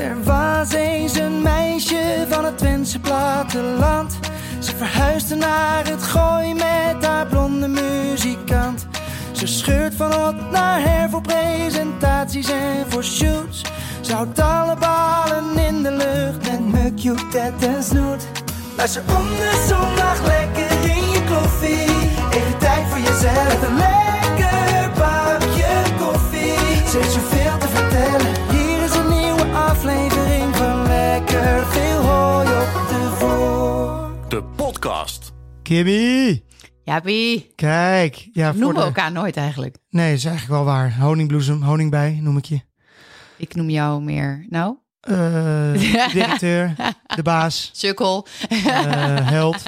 Er was eens een meisje van het Twentse platteland. Ze verhuisde naar het gooi met haar blonde muzikant. Ze scheurt van hot naar her voor presentaties en voor shoots. Ze houdt alle ballen in de lucht met mukje, tet en snoet. Luister om de zondag lekker in je koffie. Even tijd voor jezelf. Een lekker bakje koffie. Ze heeft Lekker Veel Hooi op de Vork. De podcast. Kimmy, Jaapie, kijk. Ja, voor noemen we de... elkaar nooit eigenlijk. Nee, is eigenlijk wel waar. Honingbloesem, honingbij noem ik je. Ik noem jou meer, nou, Eh, directeur, de baas, sukkel, eh, held.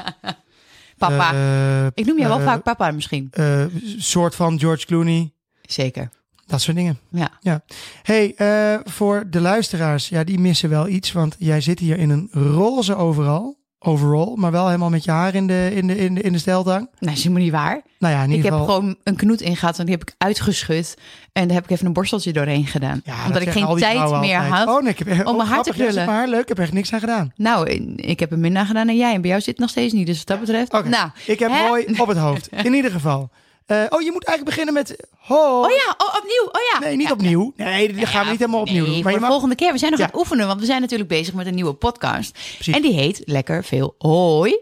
papa. eh, ik noem jou wel vaak papa misschien. eh, soort van George Clooney. Zeker, Dat soort dingen. ja. hey, eh, voor de luisteraars, ja, die missen wel iets. Want jij zit hier in een roze overal. Overall, maar wel helemaal met je haar in de, in de, in de, in de steltang. Dat is helemaal niet waar. Nou ja, in Ik ieder heb geval. gewoon een knoet ingehad en die heb ik uitgeschud. En daar heb ik even een borsteltje doorheen gedaan. Ja, dat omdat ik geen tijd meer altijd. had. Oh, nee, ik heb, om mijn haar te krullen. haar leuk, ik heb echt niks aan gedaan. Nou, ik heb er minder gedaan dan jij. En bij jou zit het nog steeds niet. Dus wat dat betreft. Oké, Nou, ik heb hè? mooi op het hoofd. In ieder geval. Eh, oh, je moet eigenlijk beginnen met ho. Oh ja, oh, opnieuw. Oh ja. Nee, niet Ja, opnieuw. Nee, dat gaan we niet helemaal opnieuw nee, doen. Maar de mag... volgende keer. We zijn nog aan het oefenen, want we zijn natuurlijk bezig met een nieuwe podcast. Precies. En die heet Lekker Veel Hoi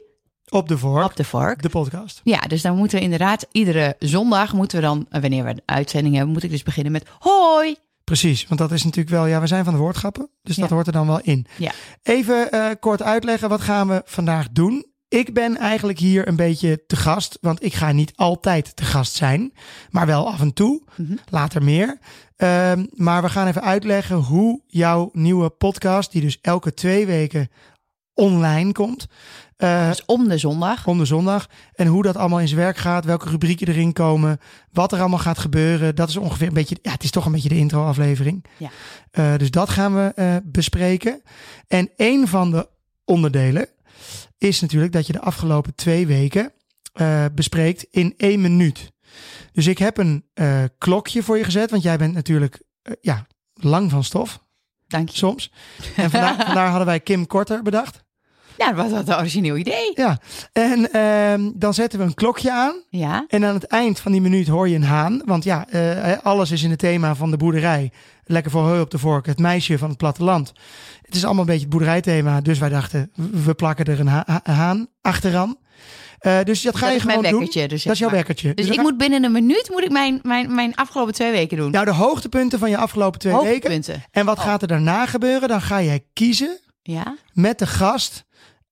op de vork, op de vork. de podcast. Ja, dus dan moeten we inderdaad iedere zondag, moeten we dan, eh, wanneer we een uitzending hebben, moet ik dus beginnen met hoi. Precies, want dat is natuurlijk wel... Ja, we zijn van de woordgrappen, dus dat hoort er dan wel in. Ja. Even eh, kort uitleggen, wat gaan we vandaag doen? Ik ben eigenlijk hier een beetje te gast, want ik ga niet altijd te gast zijn, maar wel af en toe. Mhm. Later meer. Ehm, maar we gaan even uitleggen hoe jouw nieuwe podcast, die dus elke twee weken online komt, eh, Dus om de zondag. om de zondag. En hoe dat allemaal in zijn werk gaat, welke rubrieken erin komen, wat er allemaal gaat gebeuren. Dat is ongeveer een beetje, ja, het is toch een beetje de intro-aflevering. Ja. Eh, dus dat gaan we eh, bespreken. En een van de onderdelen is natuurlijk dat je de afgelopen twee weken eh, bespreekt in één minuut. Dus ik heb een eh, klokje voor je gezet, want jij bent natuurlijk eh, ja, lang van stof Dank je. soms. En vandaar, vandaar hadden wij Kim Korter bedacht. Ja, dat was een origineel idee. Ja, en ehm, dan zetten we een klokje aan. Ja, En aan het eind van die minuut hoor je een haan. Want ja, alles is in het thema van de boerderij. Lekker voor heu op de vork, het meisje van het platteland. Het is allemaal een beetje het boerderijthema. Dus wij dachten, we plakken er een, ha- ha- haan achteraan. Eh, dus dat ga dat je gewoon doen. Dus Dat is jouw maar. wekkertje. Dus we ik moet binnen een minuut moet ik mijn, mijn, mijn afgelopen twee weken doen. Nou, de hoogtepunten van je afgelopen twee weken. En wat Oh. gaat er daarna gebeuren? Dan ga jij kiezen Ja, met de gast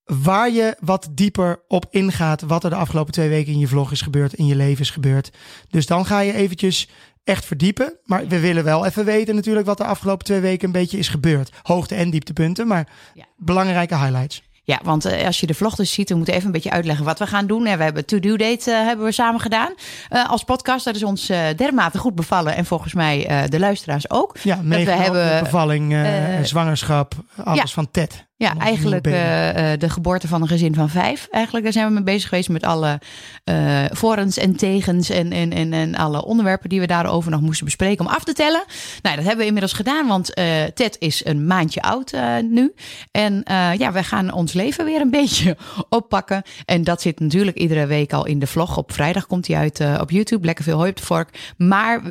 waar je wat dieper op ingaat wat er de afgelopen twee weken in je vlog is gebeurd, in je leven is gebeurd. Dus dan ga je eventjes echt verdiepen. Maar we willen wel even weten natuurlijk wat de afgelopen twee weken een beetje is gebeurd. Hoogte- en dieptepunten, maar Ja. belangrijke highlights. ja want eh, als je de vlog dus ziet, we moeten even een beetje uitleggen wat we gaan doen. En we hebben To-Do Date eh, hebben we samen gedaan eh, als podcast. Dat is ons dermate goed bevallen en volgens mij de luisteraars ook. Ja, mega hebben, bevalling, zwangerschap, alles ja. van Ted. Ja, eigenlijk eh, eh, de geboorte van een gezin van vijf. Eigenlijk daar zijn we mee bezig geweest met alle eh voorens en tegens en, en, en, en alle onderwerpen die we daarover nog moesten bespreken om af te tellen. Nou, dat hebben we inmiddels gedaan, want Ted is een maandje oud nu. En ja, wij gaan ons leven weer een beetje oppakken. En dat zit natuurlijk iedere week al in de vlog. Op vrijdag komt hij uit op YouTube. Lekker veel hooi op de vork. Maar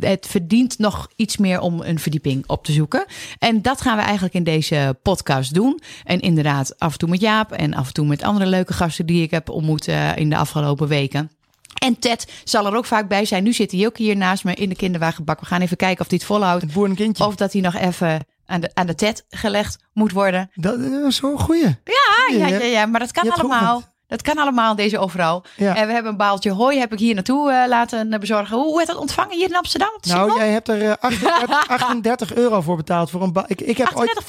het verdient nog iets meer om een verdieping op te zoeken. En dat gaan we eigenlijk in deze podcast doen. En inderdaad, af en toe met Jaap en af en toe met andere leuke gasten die ik heb ontmoet eh, in de afgelopen weken. En Ted zal er ook vaak bij zijn. Nu zit hij ook hier naast me in de kinderwagenbak. We gaan even kijken of hij het volhoudt. Het boerenkindje. Of dat hij nog even aan de, aan de Ted gelegd moet worden. Dat is zo'n goeie. Ja, ja, ja, ja, maar dat kan allemaal. Dat kan allemaal, deze overal. Ja. En we hebben een baaltje hooi, heb ik hier naartoe eh, laten eh, bezorgen. Hoe, werd dat ontvangen hier in Amsterdam? Op de Nou, jij hebt er eh, 38, 38 euro voor betaald voor een ba- ik, ik heb ooit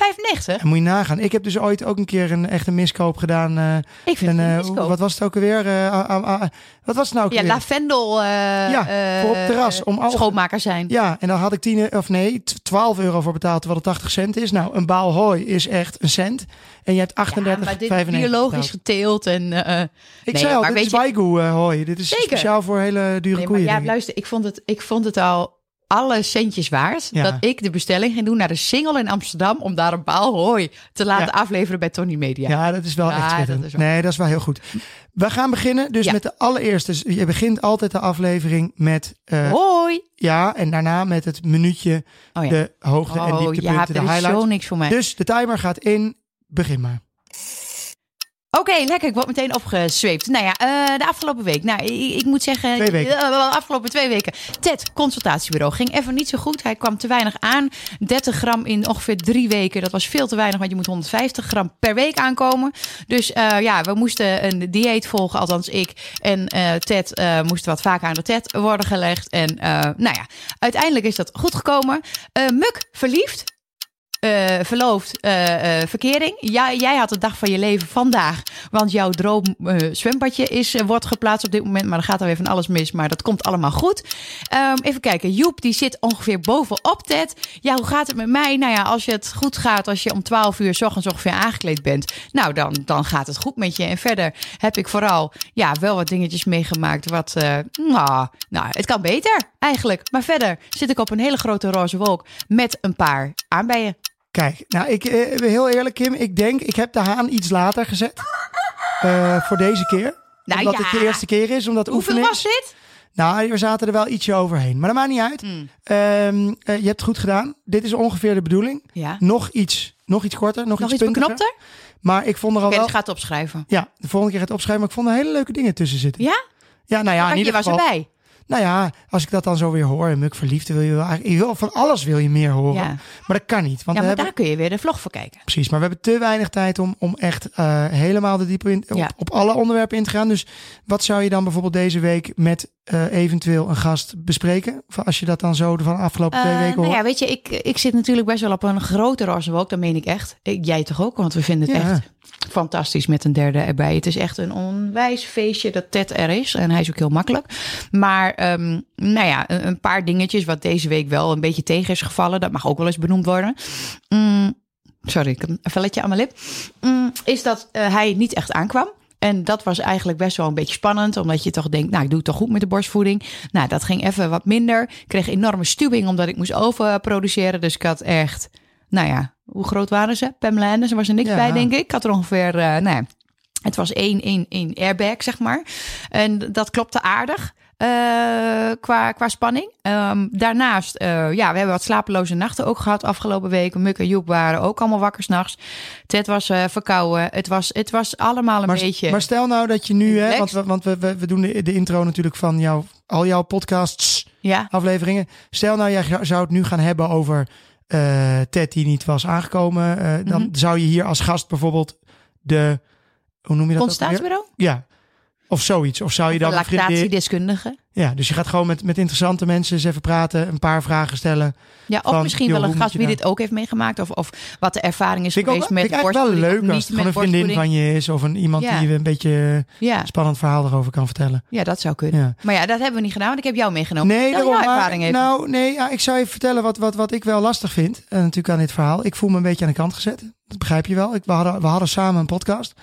38,95. Moet je nagaan. Ik heb dus ooit ook een keer een echte miskoop gedaan. eh, Ik vind en, het eh, een miskoop. wat was het ook alweer? Eh, wat was het nou ook Ja, alweer? lavendel. eh Ja, eh, voor op het terras, om al- schoonmaker zijn. Ja, en dan had ik 10, of nee, t- 12 euro voor betaald, terwijl het 80 cent is. Nou, een baal hooi is echt een cent. En je hebt Ja, 38, maar dit 95 biologisch geteeld. En, eh, Ik nee, zei al, maar dit is je- Waigu eh, hooi. Dit is Zeker. speciaal voor hele dure nee, maar koeien. ja, luister, ik vond, het, ik vond het al alle centjes waard Ja. dat ik de bestelling ging doen naar de Singel in Amsterdam om daar een baal hooi te laten Ja. afleveren bij Tony Media. Ja, dat is wel Ja, echt dat is wel- nee, dat is wel heel goed. We gaan beginnen dus Ja. met de allereerste. Dus je begint altijd de aflevering met... eh, Hoi! Ja, en daarna met het minuutje, Oh ja. de hoogte- en Oh ja, dieptepunten, de er highlights. zo niks voor mij. Dus de timer gaat in. Begin maar. Oké, lekker. Ik word meteen opgezweept. Nou ja, eh, de afgelopen week. Nou, ik, ik moet zeggen... Twee weken. eh, de afgelopen twee weken. TED, consultatiebureau, ging even niet zo goed. Hij kwam te weinig aan. 30 gram in ongeveer drie weken. Dat was veel te weinig, want je moet 150 gram per week aankomen. Dus eh, ja, we moesten een dieet volgen, althans ik. En Ted eh, moest wat vaker aan de TED worden gelegd. En nou ja, uiteindelijk is dat goed gekomen. Muk, verliefd. Eh, verloofd, eh, eh, verkering. Ja, jij had de dag van je leven vandaag. Want jouw droom zwembadje is, wordt geplaatst op dit moment. Maar er gaat alweer van alles mis. Maar dat komt allemaal goed. Ehm, even kijken. Joep, die zit ongeveer bovenop Ted. Ja, hoe gaat het met mij? Nou ja, als je het goed gaat, als je om 12 uur 's ochtends ongeveer aangekleed bent. Nou, dan, dan gaat het goed met je. En verder heb ik vooral ja, wel wat dingetjes meegemaakt. Wat, nou, nou, het kan beter eigenlijk. Maar verder zit ik op een hele grote roze wolk met een paar aanbijen. Kijk, nou, ik, eh, heel eerlijk, Kim. Ik denk, ik heb de haan iets later gezet. eh, voor deze keer. Nou omdat ja. het de eerste keer is, omdat Hoeveel oefenen was dit? Nou, we zaten er wel ietsje overheen. Maar dat maakt niet uit. Hmm. Ehm, eh, je hebt het goed gedaan. Dit is ongeveer de bedoeling. Ja. Nog iets, nog iets korter, nog, Nog iets iets puntiger. beknopter? Maar ik vond er al wel... dus ga het opschrijven. Ja, de volgende keer het opschrijven. Maar ik vond er hele leuke dingen tussen zitten. Ja? Ja, nou ja, in Want je ieder was geval. erbij. Nou ja, als ik dat dan zo weer hoor en muk verliefd, wil je wel eigenlijk, je wil van alles wil je meer horen. Ja. Maar dat kan niet. Want Ja, we maar hebben, daar kun je weer de vlog voor kijken. precies, maar we hebben te weinig tijd om, om echt eh, helemaal de diepe in, op, Ja. op alle onderwerpen in te gaan. Dus wat zou je dan bijvoorbeeld deze week met eh, eventueel een gast bespreken? Of als je dat dan zo van de afgelopen twee Eh, weken nou hoort. ja, weet je, ik, ik zit natuurlijk best wel op een grote roze wolk. Dat meen ik echt. Ik, jij toch ook, want we vinden het echt fantastisch met een derde erbij. Het is echt een onwijs feestje dat Ted er is. En hij is ook heel makkelijk. Maar ehm, nou ja, een, paar dingetjes wat deze week wel een beetje tegen is gevallen. Dat mag ook wel eens benoemd worden. Mm, sorry, ik heb een velletje aan mijn lip. Mm, is dat eh, hij niet echt aankwam. En dat was eigenlijk best wel een beetje spannend, omdat je toch denkt, nou, ik doe het toch goed met de borstvoeding. Nou, dat ging even wat minder. Ik kreeg enorme stuwing omdat ik moest overproduceren. Dus ik had echt, nou ja, hoe groot waren ze? Pamela Anderson was er niks Ja. bij, denk ik. Ik had er ongeveer, eh nou ja, het was één, één, één airbag, zeg maar. En dat klopte aardig. eh, qua, qua spanning. Ehm, daarnaast, eh, ja, we hebben wat slapeloze nachten ook gehad afgelopen weken. Muk en Joep waren ook allemaal wakker s'nachts. Ted was verkouden. Het was, het was allemaal een maar, beetje... maar stel nou dat je nu, hè, want, we, want we, we, we doen de, de intro natuurlijk van jouw, al jouw podcasts, ja, afleveringen. Stel nou, jij zou het nu gaan hebben over eh Ted die niet was aangekomen. eh, dan Mhm. zou je hier als gast bijvoorbeeld de, hoe noem je dat? consultatiebureau? Ja. Of zoiets. Of zou je dan een vriendin... Lactatiedeskundige. Ja, dus je gaat gewoon met, met interessante mensen eens even praten, een paar vragen stellen. Ja, of Van, misschien wel een gast wie dit ook heeft meegemaakt. Of, of wat de ervaring is ook, geweest met vind ik wel borstvoeding leuk als het een vriendin borstvoeding. van je is. Of een, iemand Ja. die een beetje Ja, spannend verhaal erover kan vertellen. ja, dat zou kunnen. Ja. Maar ja, dat hebben we niet gedaan, want ik heb jou meegenomen. Nee, daarom, maar, ervaring even. nou, nee, ja, ik zou even vertellen wat, wat, wat ik wel lastig vind. En natuurlijk aan dit verhaal. Ik voel me een beetje aan de kant gezet. Dat begrijp je wel. Ik, we, hadden, we hadden samen een podcast.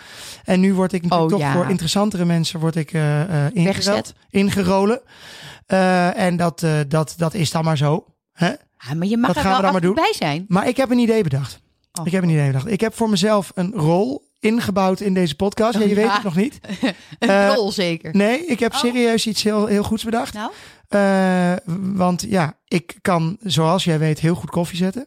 En nu word ik natuurlijk Oh, toch voor interessantere mensen word ik, eh eh, Weggezet. ingerolen. Eh, en dat, eh, dat, dat is dan maar zo. Hè? Ah, maar je mag Wat er gaan wel we dan maar en toe bij zijn. Maar ik heb een idee bedacht. Oh. Ik heb een idee bedacht. Ik heb voor mezelf een rol ingebouwd in deze podcast. Ja, je weet Ja. het nog niet. Een Eh, rol zeker. Nee, ik heb Oh. serieus iets heel, heel goeds bedacht. Nou, want ja, ik kan, zoals jij weet, heel goed koffie zetten.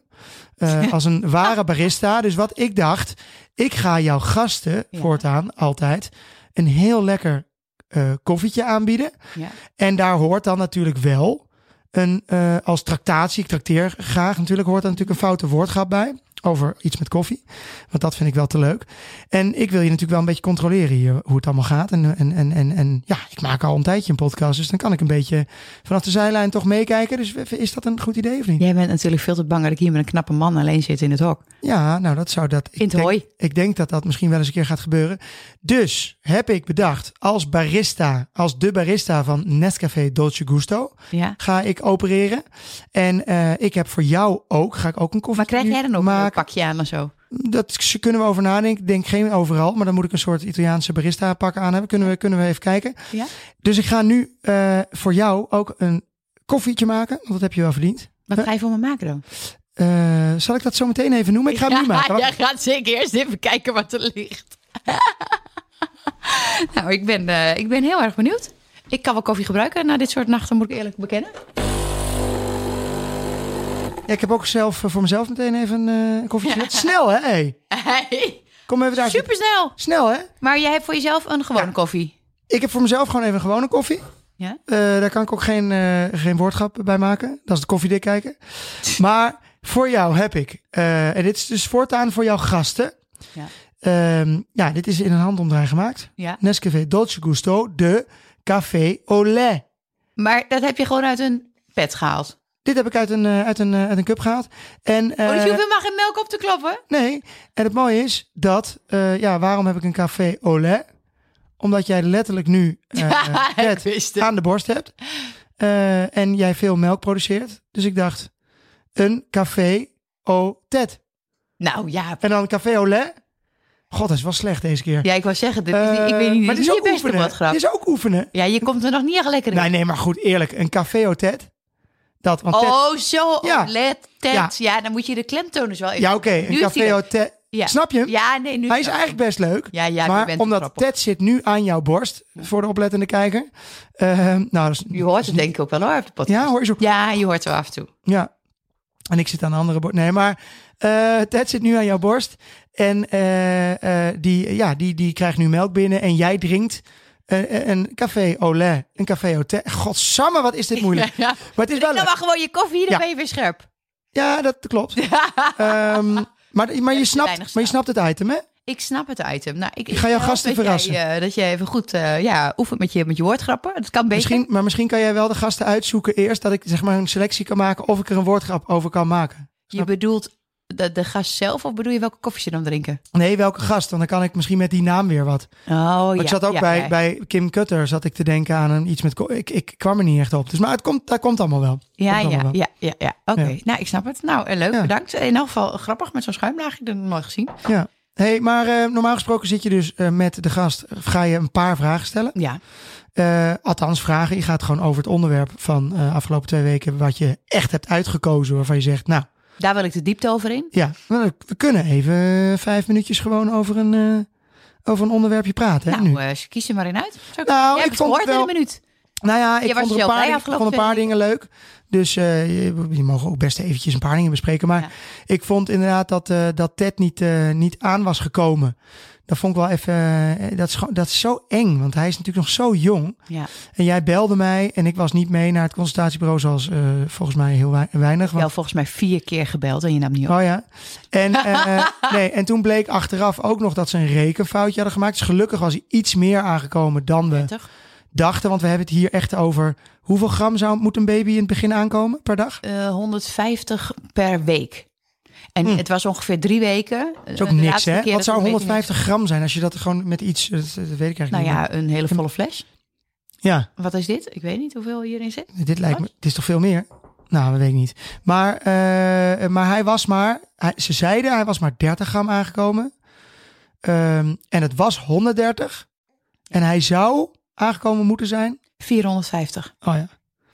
Als een ware barista. Dus wat ik dacht, ik ga jouw gasten Ja. voortaan altijd een heel lekker eh, koffietje aanbieden. ja. En daar hoort dan natuurlijk wel een, eh, als tractatie, ik trakteer graag natuurlijk, hoort er natuurlijk een foute woordgrap bij. Over iets met koffie. Want dat vind ik wel te leuk. En ik wil je natuurlijk wel een beetje controleren hier hoe het allemaal gaat. En, en, en, en, en ja, ik maak al een tijdje een podcast. Dus dan kan ik een beetje vanaf de zijlijn toch meekijken. Dus is dat een goed idee of niet? Jij bent natuurlijk veel te bang dat ik hier met een knappe man alleen zit in het hok. Ja, nou dat zou dat. Ik In het denk, hooi. ik denk dat dat misschien wel eens een keer gaat gebeuren. Dus heb ik bedacht, als barista, als de barista van Nescafé Dolce Gusto, Ja. ga ik opereren. En eh, ik heb voor jou ook, ga ik ook een koffie Maar krijg jij dan ook maken. pakje aan of zo? Dat ze- kunnen we over nadenken. Ik denk geen overal, maar dan moet ik een soort Italiaanse barista pak aan hebben. Kunnen we, kunnen we even kijken. Ja. Dus ik ga nu eh, voor jou ook een koffietje maken, want dat heb je wel verdiend. Wat ga je voor me maken dan? Eh, zal ik dat zo meteen even noemen? Ik ga hem nu maken. Ja, jij gaat zeker eerst even kijken wat er ligt. nou, ik ben, eh, ik ben heel erg benieuwd. Ik kan wel koffie gebruiken na dit soort nachten, moet ik eerlijk bekennen. Ja, ik heb ook zelf eh, voor mezelf meteen even eh, een koffietje. gezet. Snel, hè? Hey. Hey, Kom even daar. zitten. supersnel. Snel, hè? Maar jij hebt voor jezelf een gewone koffie. Ik heb voor mezelf gewoon even een gewone koffie. Ja? Eh, daar kan ik ook geen, eh, geen woordgrap bij maken. Dat is de koffiedik kijken. Maar voor jou heb ik, en dit is dus voortaan voor jouw gasten. Ja. Ehm, ja, dit is in een handomdraai gemaakt. Ja. Nescafé Dolce Gusto de Café au lait. Maar dat heb je gewoon uit een pet gehaald. Dit heb ik uit een, eh, uit een, eh, uit een cup gehaald. En, oh, dus je eh, hoeft helemaal geen melk op te kloppen? Nee, en het mooie is dat, ja, waarom heb ik een café au lait? Omdat jij letterlijk nu eh Ja, aan de borst hebt. En jij veel melk produceert. Dus ik dacht, een café au tet. Nou ja, En dan café au lait. God, dat is wel slecht deze keer. ja ik wou zeggen, dit is niet, ik weet niet, maar dit is je beste oefenen. woordgrap. Het is ook oefenen. Ja, je komt er nog niet echt lekker in. Nee, nee, maar goed, eerlijk. Een café au tet. Dat, want tet- Oh, zo. Ja. Let, tet. Ja. Ja. dan moet je de klemtoon dus wel even... ja, oké, Nu een café tet. Ja. Snap je hem? Ja, nee, nu... Hij is eigenlijk best leuk. Ja, ja, maar omdat. Ted zit nu aan jouw borst, voor de oplettende kijker. Eh, nou, dat is- Je hoort het denk ik ook wel hoor, op de podcast. Ja, hoor je zo. Ja, je hoort het wel af en toe. Ja. En ik zit aan de andere borst. Nee, maar eh Ted zit nu aan jouw borst. En eh, eh, die, ja, die, die krijgt nu melk binnen. En jij drinkt eh, een café lait. Een café thé. Godsamme, wat is dit moeilijk. Ja. Maar het is wel Dan maar gewoon je koffie, dan Ja. ben je weer scherp. Ja, dat klopt. Ehm, maar, maar, je snapt, maar je snapt het item, hè? Ik snap het item. Nou, ik, Ik ga jouw gasten verrassen. Jij, eh, dat je even goed eh, ja, oefent met je, met je woordgrappen. Dat kan beter. Misschien, maar misschien kan jij wel de gasten uitzoeken eerst. Dat ik zeg maar een selectie kan maken. Of ik er een woordgrap over kan maken. Je bedoelt de, de gast zelf of bedoel je welke koffie ze dan drinken? Nee, welke gast? Want dan kan ik misschien met die naam weer wat. Oh ja. Ik zat ook ja, bij, ja. bij Kim Cutter, zat ik te denken aan een, iets met... Ik, ik kwam er niet echt op. Dus, maar het komt, dat komt allemaal wel. Ja, ja, wel. ja, ja, ja. Oké, nou, ik snap het. Nou, eh, leuk, bedankt. In elk geval grappig met zo'n schuimlaag. Ik heb het nog nooit gezien. Ja. Hey, maar eh, normaal gesproken zit je dus eh, met de gast. Ga je een paar vragen stellen. Ja, Eh, althans, vragen. Je gaat gewoon over het onderwerp van eh afgelopen twee weken. Wat je echt hebt uitgekozen. Waarvan je zegt, nou daar wil ik de diepte over in. ja, we kunnen even eh, vijf minuutjes gewoon over een, eh, over een onderwerpje praten. Hè, nou, eh, kies er maar in uit. Zo, Nou, jij ik vond het gehoord in wel- een minuut. Nou ja, ik vond, een paar, dingen- afgelopen vond een paar dingen leuk. Dus eh, je, je mag ook best eventjes een paar dingen bespreken. Maar Ja. ik vond inderdaad dat, eh, dat Ted niet, niet aan was gekomen. Dat vond ik wel even... eh, dat, is gewoon, dat is zo eng, want hij is natuurlijk nog zo jong. Ja. En jij belde mij en ik was niet mee naar het consultatiebureau... zoals eh, volgens mij heel wei- weinig. Wel Want, volgens mij vier keer gebeld en je nam niet op. oh ja. En, eh, nee, en toen bleek achteraf ook nog dat ze een rekenfoutje hadden gemaakt. Dus gelukkig was hij iets meer aangekomen dan we dachten. Want we hebben het hier echt over... hoeveel gram zou, moet een baby in het begin aankomen per dag? Eh, 150 per week. En Hm. het was ongeveer drie weken. Dat is ook niks, hè? Wat zou 150 150 gram zijn als je dat gewoon met iets... Dat, weet ik eigenlijk Nou niet. ja, een hele volle fles. Ja, Wat is dit? Ik weet niet hoeveel hierin zit. dit lijkt me... Het is toch veel meer? Nou, dat weet ik niet. Maar, eh, maar hij was maar... Hij, ze zeiden hij was maar 30 gram aangekomen. Ehm, en het was 130. En hij zou aangekomen moeten zijn... 450. Oh ja.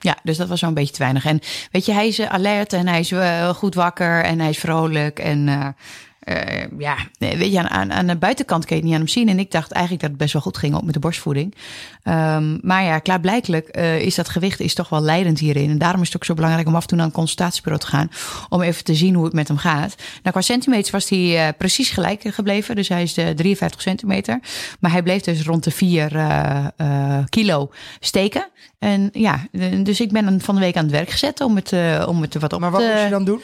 Ja, dus dat was zo'n beetje te weinig. En weet je, hij is eh, alert en hij is eh, goed wakker en hij is vrolijk. En eh, ja, weet je, aan, aan, de buitenkant kun je het niet aan hem zien. En ik dacht eigenlijk dat het best wel goed ging, ook met de borstvoeding. Ehm, maar ja, klaarblijkelijk eh, is dat gewicht is toch wel leidend hierin. En daarom is het ook zo belangrijk om af en toe naar een consultatiebureau te gaan. Om even te zien hoe het met hem gaat. Nou, qua centimeters was hij eh, precies gelijk gebleven. Dus hij is de 53 centimeter. Maar hij bleef dus rond de 4 eh, eh, kilo steken. En ja, dus ik ben van de week aan het werk gezet om het, om het wat op Maar wat te... moest je dan doen?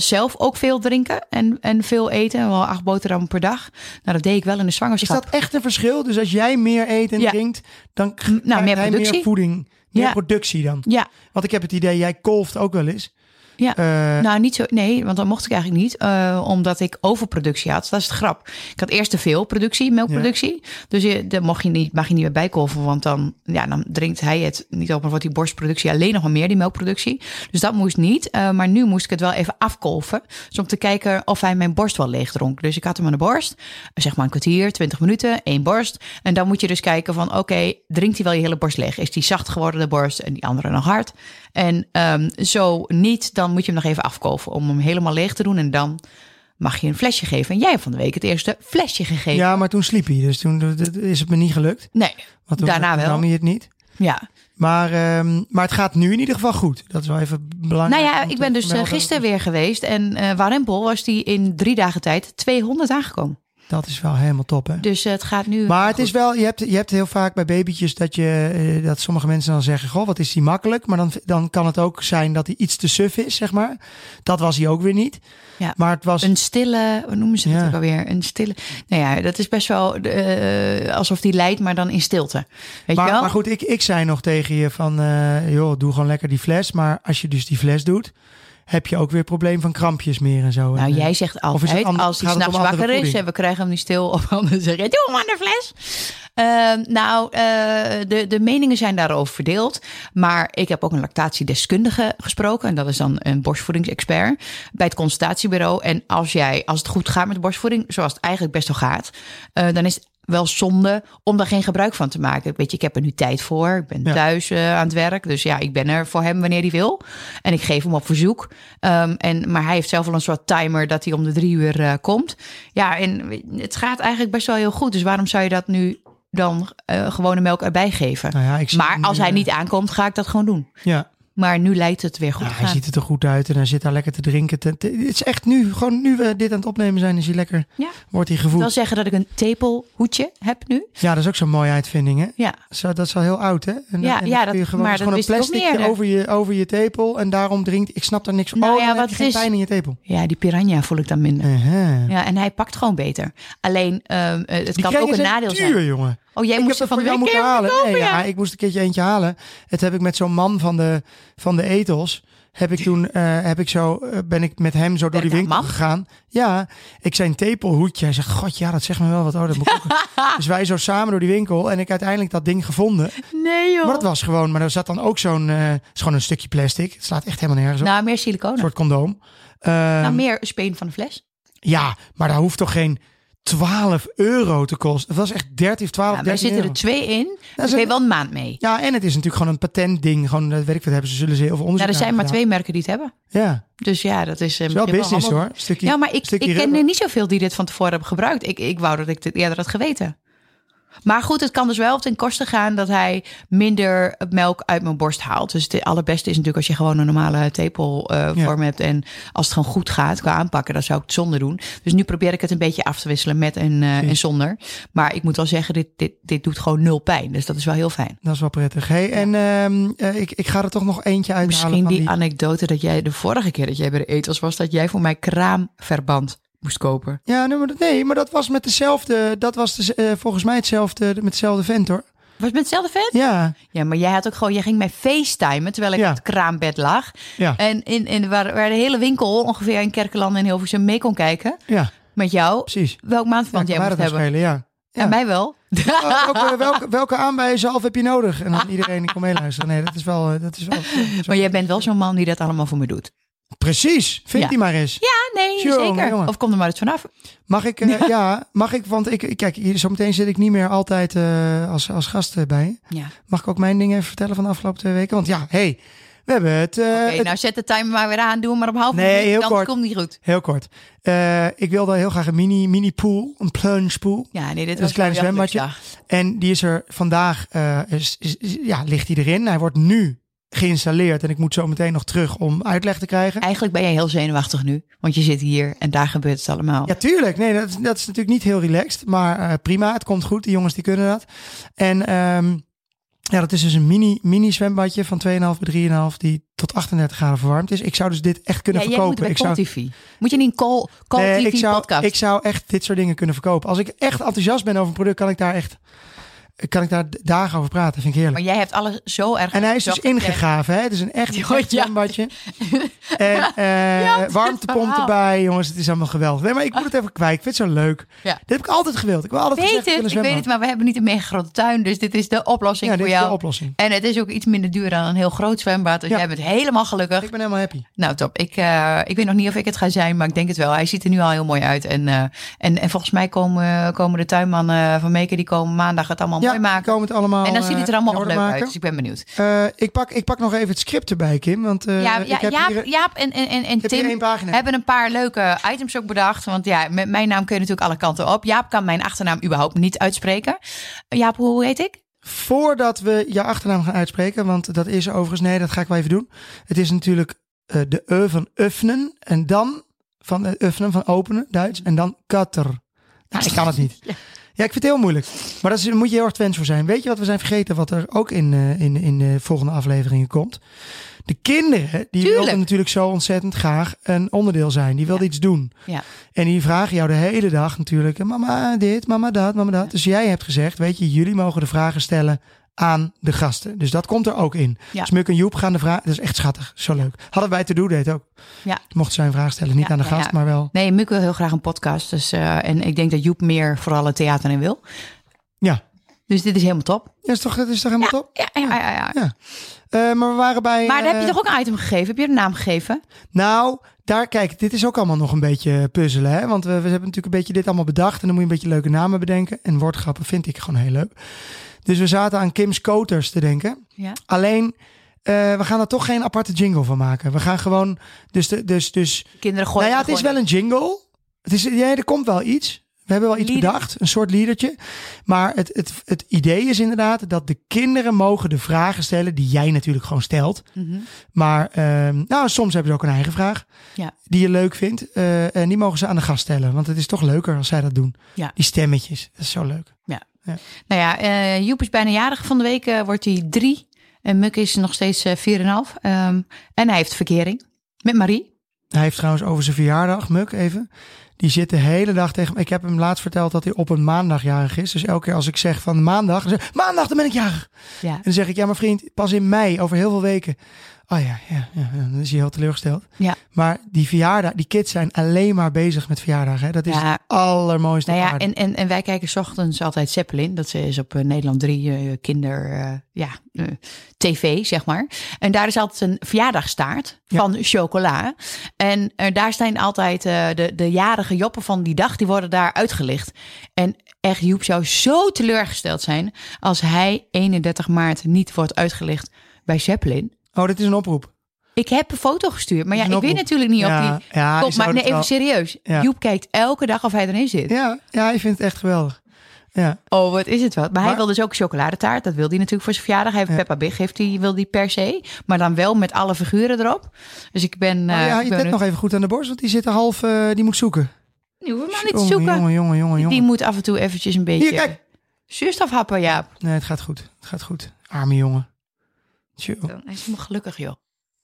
Zelf ook veel drinken en, en veel eten. Wel acht boterhammen per dag. Nou, dat deed ik wel in de Is zwangerschap. dat echt een verschil? Dus als jij meer eet en Ja. drinkt... dan krijgt nou, meer hij meer productie. voeding, meer Ja. productie dan. Ja, Want ik heb het idee, jij kolft ook wel eens. Ja. Eh, nou niet zo. Nee, want dat mocht ik eigenlijk niet. eh, omdat ik overproductie had. Dat is het grap. Ik had eerst te veel productie, melkproductie. Dus je, daar mocht je niet, mag je niet meer bijkolven. Want dan, ja, dan drinkt hij het niet op. Maar wordt die borstproductie alleen nog maar meer, die melkproductie. Dus dat moest niet. Eh, maar nu moest ik het wel even afkolven. Dus om te kijken of hij mijn borst wel leeg dronk. Dus ik had hem aan de borst. Zeg maar een kwartier, 20 minuten, één borst. En dan moet je dus kijken van, oké, drinkt hij wel je hele borst leeg? Is die zacht geworden, de borst? En die andere nog hard? En ehm, zo niet, dan moet je hem nog even afkoven om hem helemaal leeg te doen. En dan mag je een flesje geven. En jij hebt van de week het eerste flesje gegeven. Ja, maar toen sliep hij. Dus toen is het me niet gelukt. Nee, Want toen Daarna wel. nam hij het niet. ja. Maar, ehm, maar het gaat nu in ieder geval goed. Dat is wel even belangrijk. Nou ja, ik ben dus eh, gisteren weer geweest. En eh Warempel was die in drie dagen tijd 200 aangekomen. Dat is wel helemaal top, hè? Dus eh, het gaat nu. Maar het goed. is wel, je hebt, je hebt heel vaak bij babytjes dat, je, eh, dat sommige mensen dan zeggen: Goh, wat is die makkelijk? Maar dan, dan kan het ook zijn dat hij iets te suf is, zeg maar. Dat was hij ook weer niet. Ja. Maar het was. Een stille, hoe noemen ze het Ja. ook alweer? Een stille. Nou ja, dat is best wel eh, alsof die leidt, maar dan in stilte. Weet maar, je wel? maar goed, ik, ik zei nog tegen je van, eh, joh, doe gewoon lekker die fles. Maar als je dus die fles doet, heb je ook weer probleem van krampjes meer en zo. Nou, En, jij zegt altijd, ander- als hij s'nachts wakker is en we krijgen hem niet stil, of anders zeg je, doe hem aan de fles. Ehm, nou, eh, de, de meningen zijn daarover verdeeld. Maar ik heb ook een lactatiedeskundige gesproken. En dat is dan een borstvoedingsexpert bij het consultatiebureau. En als jij, als het goed gaat met de borstvoeding, zoals het eigenlijk best wel gaat, eh, dan is het wel zonde om daar geen gebruik van te maken. Weet je, ik heb er nu tijd voor. Ik ben Ja. thuis eh, aan het werk. Dus ja, ik ben er voor hem wanneer hij wil. En ik geef hem op verzoek. Ehm, en, maar hij heeft zelf wel een soort timer dat hij om de drie uur eh, komt. Ja, en het gaat eigenlijk best wel heel goed. Dus waarom zou je dat nu dan eh, gewone melk erbij geven? nou ja, maar als hij niet aankomt, ga ik dat gewoon doen. Ja, Maar nu lijkt het weer goed ja hij ziet er toch goed uit en hij zit daar lekker te drinken. Het is echt nu, gewoon nu we dit aan het opnemen zijn, is hij lekker, Ja. wordt hij Ik wil zeggen dat ik een tepelhoedje heb nu. Ja, dat is ook zo'n mooie uitvinding, hè? Ja, Zo, dat is al heel oud, hè? En, Ja, en ja, dat- kun je gewoon, maar het is dat gewoon een wist ik ook plastic niet over je, over je tepel en daarom drinkt. Ik snap daar niks van. Nou oh, ja, wat heb je geen het is- pijn in je tepel. ja die piranha voel ik dan minder. Ja, en hij pakt gewoon beter. Alleen, ehm, eh, het Die kan ook een zijn nadeel duur, zijn. jongen. Oh, jij ik moest er van de week moeten halen. kopen, nee, ja. ja, ik moest een keertje eentje halen. Het heb ik met zo'n man van de, van de etels. Heb ik toen, eh, heb ik zo, eh, ben ik met hem zo door die winkel een gegaan. Ja, ik zei een tepelhoedje. Hij zegt, god ja, dat zegt me wel wat. Oh, dat moet dus wij zo samen door die winkel. En ik uiteindelijk dat ding gevonden. Nee joh. Maar dat was gewoon, maar er zat dan ook zo'n, het is gewoon een stukje plastic. Het slaat echt helemaal nergens op. Nou, meer Een siliconen. soort condoom. Ehm, nou, meer speen van de fles. Ja, maar daar hoeft toch geen 12 euro te kosten. Het was echt 13 of 12, Ja, maar 13 zitten euro. er twee in. Daar je een- wel een maand mee. Ja, en het is natuurlijk gewoon een patentding. Gewoon, dat weet ik wat hebben ze, zullen ze heel veel Nou, onderzoek er zijn maar twee merken die het hebben. Ja, Dus ja, dat is, eh, is wel business hoor. Stukje, Ja, maar ik, ik ken er niet zoveel die dit van tevoren hebben gebruikt. Ik, ik wou dat ik dit eerder had geweten. Maar goed, het kan dus wel ten koste gaan dat hij minder melk uit mijn borst haalt. Dus het allerbeste is natuurlijk als je gewoon een normale tepelvorm vorm hebt. En als het gewoon goed gaat qua aanpakken, dan zou ik het zonder doen. Dus nu probeer ik het een beetje af te wisselen met en, eh, en zonder. Maar ik moet wel zeggen, dit, dit, dit doet gewoon nul pijn. Dus dat is wel heel fijn. Dat is wel prettig. Hey, en ehm, eh, ik, ik ga er toch nog eentje uithalen Misschien die... anekdote dat jij de vorige keer dat jij bij de etels was, dat jij voor mij kraamverband moest kopen. Ja, nee maar, dat, nee, maar dat was met dezelfde... Dat was de, eh, volgens mij hetzelfde, met hetzelfde vent hoor. Was het met hetzelfde vet? Ja, Ja, maar jij had ook gewoon, jij ging mij facetimen terwijl ik Ja. op het kraambed lag. ja, En in, in, waar, waar de hele winkel ongeveer in Kerkeland en Hilversum mee kon kijken ja, met jou. precies. Welk Ja, maandverband kan jij moest dat hebben. schelen, ja. Ja, mij wel. Oh, welke, welke, welke aanbijenzelf heb je nodig? En dan iedereen die komt meeluisteren. Nee, dat is wel... eh, Dat is wel, dat is wel- Maar jij bent wel zo'n man die dat allemaal voor me doet. Precies, vind Ja. die maar eens. Ja, nee, zeker. Of kom er maar eens vanaf. Mag ik? eh, ja. mag ik? Want ik, kijk, hier, zometeen zit ik niet meer altijd eh, als, als gast bij. Ja. Mag ik ook mijn dingen even vertellen van de afgelopen twee weken? Want ja, hey, we hebben het. eh, Oké, het- nou zet de timer maar weer aan. Doe hem maar op half Nee, minuut, heel dan kort. komt niet goed. Heel kort. Ik wilde heel graag een mini, mini pool, een plunge pool. Ja, nee, dit is was een klein zwembadje. En die is er vandaag, is, ja, ligt die erin. Hij wordt nu geïnstalleerd en ik moet zo meteen nog terug om uitleg te krijgen. Eigenlijk ben jij heel zenuwachtig nu. Want je zit hier en daar gebeurt het allemaal. Ja, tuurlijk. Nee, dat, is- dat is natuurlijk niet heel relaxed. Maar eh, prima, het komt goed. Die jongens die kunnen dat. En ehm, ja, dat is dus een mini, mini zwembadje van 2,5 bij 3,5 die tot 38 graden verwarmd is. Ik zou dus dit echt kunnen Ja, jij moet verkopen. bij Ik zou, TV. Moet je niet een Call, Call nee, TV ik, zou, podcast? ik zou echt dit soort dingen kunnen verkopen. Als ik echt enthousiast ben over een product, kan ik daar echt kan ik daar dagen over praten. Vind ik heerlijk. Maar jij hebt alles zo erg... En hij is dus ingegraven. Hè? Het is een echt, echt zwembadje. En eh, Ja, het warmtepomp erbij. Jongens, het is allemaal geweldig. Nee, maar ik moet het even kwijt. Ik vind het zo leuk. Ja. Dit heb ik altijd gewild. Ik wil altijd Weet gezegd, het, ik weet het, maar we hebben niet een mega grote tuin. Dus dit is de oplossing Ja, voor dit is jou. de oplossing. En het is ook iets minder duur dan een heel groot zwembad. Dus jij bent helemaal gelukkig. Ik ben helemaal happy. Nou, top. Ik, eh, ik weet nog niet of ik het ga zijn, maar ik denk het wel. Hij ziet er nu al heel mooi uit. En, eh, en, en volgens mij komen, komen de tuinmannen van Meken, die komen maandag het allemaal mooi maken. komen het allemaal. en dan ziet het er eh, allemaal nog leuk maken. uit. Dus ik ben benieuwd. Eh, ik, pak, ik pak nog even het script erbij, Kim. Want eh, ja, ik ja, heb hier, Jaap en, en, en, Tim hebben een paar leuke items ook bedacht. Want ja, met mijn naam kun je natuurlijk alle kanten op. Jaap kan mijn achternaam überhaupt niet uitspreken. Jaap, hoe heet ik? Voordat we je achternaam gaan uitspreken, want dat is overigens, nee, dat ga ik wel even doen. Het is natuurlijk eh, de E van öffnen en dan van uh, öffnen, van openen, Duits, en dan katter. Nou, ik kan het niet. Ja, ik vind het heel moeilijk. Maar daar moet je heel erg voor zijn. Weet je wat we zijn vergeten, wat er ook in, uh, in, in de volgende afleveringen komt? De kinderen, die Tuurlijk. wilden natuurlijk zo ontzettend graag een onderdeel zijn. Die wilden iets doen. Ja. En die vragen jou de hele dag natuurlijk, mama dit, mama dat, mama dat. Dus jij hebt gezegd, weet je, jullie mogen de vragen stellen aan de gasten. Dus dat komt er ook in. Ja. Dus Muk en Joep gaan de vragen, dat is echt schattig, zo leuk. Hadden wij te doen, deed ook. Ja. Mocht zij een vraag stellen, niet Ja, aan de gast, ja. maar wel. Nee, Muk wil heel graag een podcast. Dus, eh, en ik denk dat Joep meer vooral het theater in wil. Ja. Dus dit is helemaal top. Ja, is toch, dat is toch helemaal top? Ja, ja, ja, ja. Ja. Eh, maar we waren bij... Maar daar heb je eh, toch ook een item gegeven? Heb je er een naam gegeven? Nou, daar, kijk, dit is ook allemaal nog een beetje puzzelen. Hè? Want we, we hebben natuurlijk een beetje dit allemaal bedacht. En dan moet je een beetje leuke namen bedenken. En woordgrappen vind ik gewoon heel leuk. Dus we zaten aan Kim's Koters te denken. Ja. Alleen, eh, we gaan er toch geen aparte jingle van maken. We gaan gewoon... Dus, de, dus, dus Kinderen gooien. nou ja, het is wel een jingle. Het is, ja, er komt wel iets. We hebben wel iets Lieder. bedacht, een soort liedertje. Maar het, het, het idee is inderdaad dat de kinderen mogen de vragen stellen die jij natuurlijk gewoon stelt. Mhm. Maar ehm, nou, soms hebben ze ook een eigen vraag Ja. die je leuk vindt. Eh, en die mogen ze aan de gast stellen. Want het is toch leuker als zij dat doen. Ja. Die stemmetjes, dat is zo leuk. Nou ja, eh, Joep is bijna jarig van de week. eh, wordt hij drie. En Muk is nog steeds eh 4,5. Ehm, en hij heeft verkering met Marie. Hij heeft trouwens over zijn verjaardag, Muk even. Die zit de hele dag tegen me. Ik heb hem laatst verteld dat hij op een maandag jarig is. Dus elke keer als ik zeg van maandag, dan zeg maandag dan ben ik jarig. Ja. En dan zeg ik, ja maar vriend, pas in mei, over heel veel weken. Oh ja, ja, ja, dan is hij heel teleurgesteld. Ja. Maar die verjaardag, die kids zijn alleen maar bezig met verjaardag. Hè? Dat is Ja. het allermooiste Nou ja, en, en, en wij kijken 's ochtends altijd Zeppelin. Dat is op eh, Nederland 3 eh, kinder, eh, ja, tv, zeg maar. En daar is altijd een verjaardagstaart Ja. van chocola. En daar zijn altijd de, de joppen van die dag, die worden daar uitgelicht. En echt, Joep zou zo teleurgesteld zijn als hij 31 maart niet wordt uitgelicht bij Zeppelin. Oh, dit is een oproep. Ik heb een foto gestuurd, maar ja, ik weet natuurlijk niet of ja, die... ja, maar nee, even wel- serieus. Ja. Joep kijkt elke dag of hij erin zit. Ja, ja, ik vind het echt geweldig. Ja, Oh, wat is het wat. Maar, hij wil dus ook chocoladetaart. Dat wil hij natuurlijk voor zijn verjaardag. Hij heeft Ja. Peppa Big, heeft hij, wil die per se. Maar dan wel met alle figuren erop. Dus ik ben... eh, ja, ik je ben net nog even goed aan de borst, want die zit half, eh, die moet zoeken. Die hoeven maar niet te zoeken. Jongen, jongen, jongen, Die jongen. moet af en toe eventjes een beetje... Hier, kijk. Zuurstof happen, Jaap. Nee, het gaat goed. Het gaat goed. Arme jongen. Tjoe. Hij is helemaal gelukkig, joh.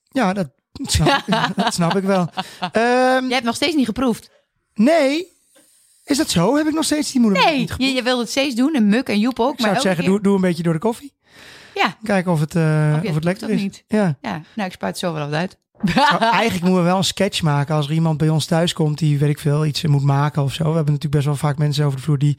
Ja, dat snap, ik, dat snap ik wel. Ehm, Jij hebt nog steeds niet geproefd. Nee. Is dat zo? Heb ik nog steeds die moeder Nee, niet je, geproefd? je wilde het steeds doen. En Muk en Joep ook. Ik zou maar het zeggen, keer- doe, doe een beetje door de koffie. Ja, Kijken of het, eh, Of je of het lekker is. niet. Ja. ja, nou, ik spuit zo wel wat uit. Nou, eigenlijk moeten we wel een sketch maken als er iemand bij ons thuis komt die, weet ik veel, iets moet maken of zo. We hebben natuurlijk best wel vaak mensen over de vloer die,